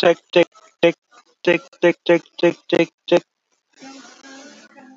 tick tick tick tick tick tick tick tick tick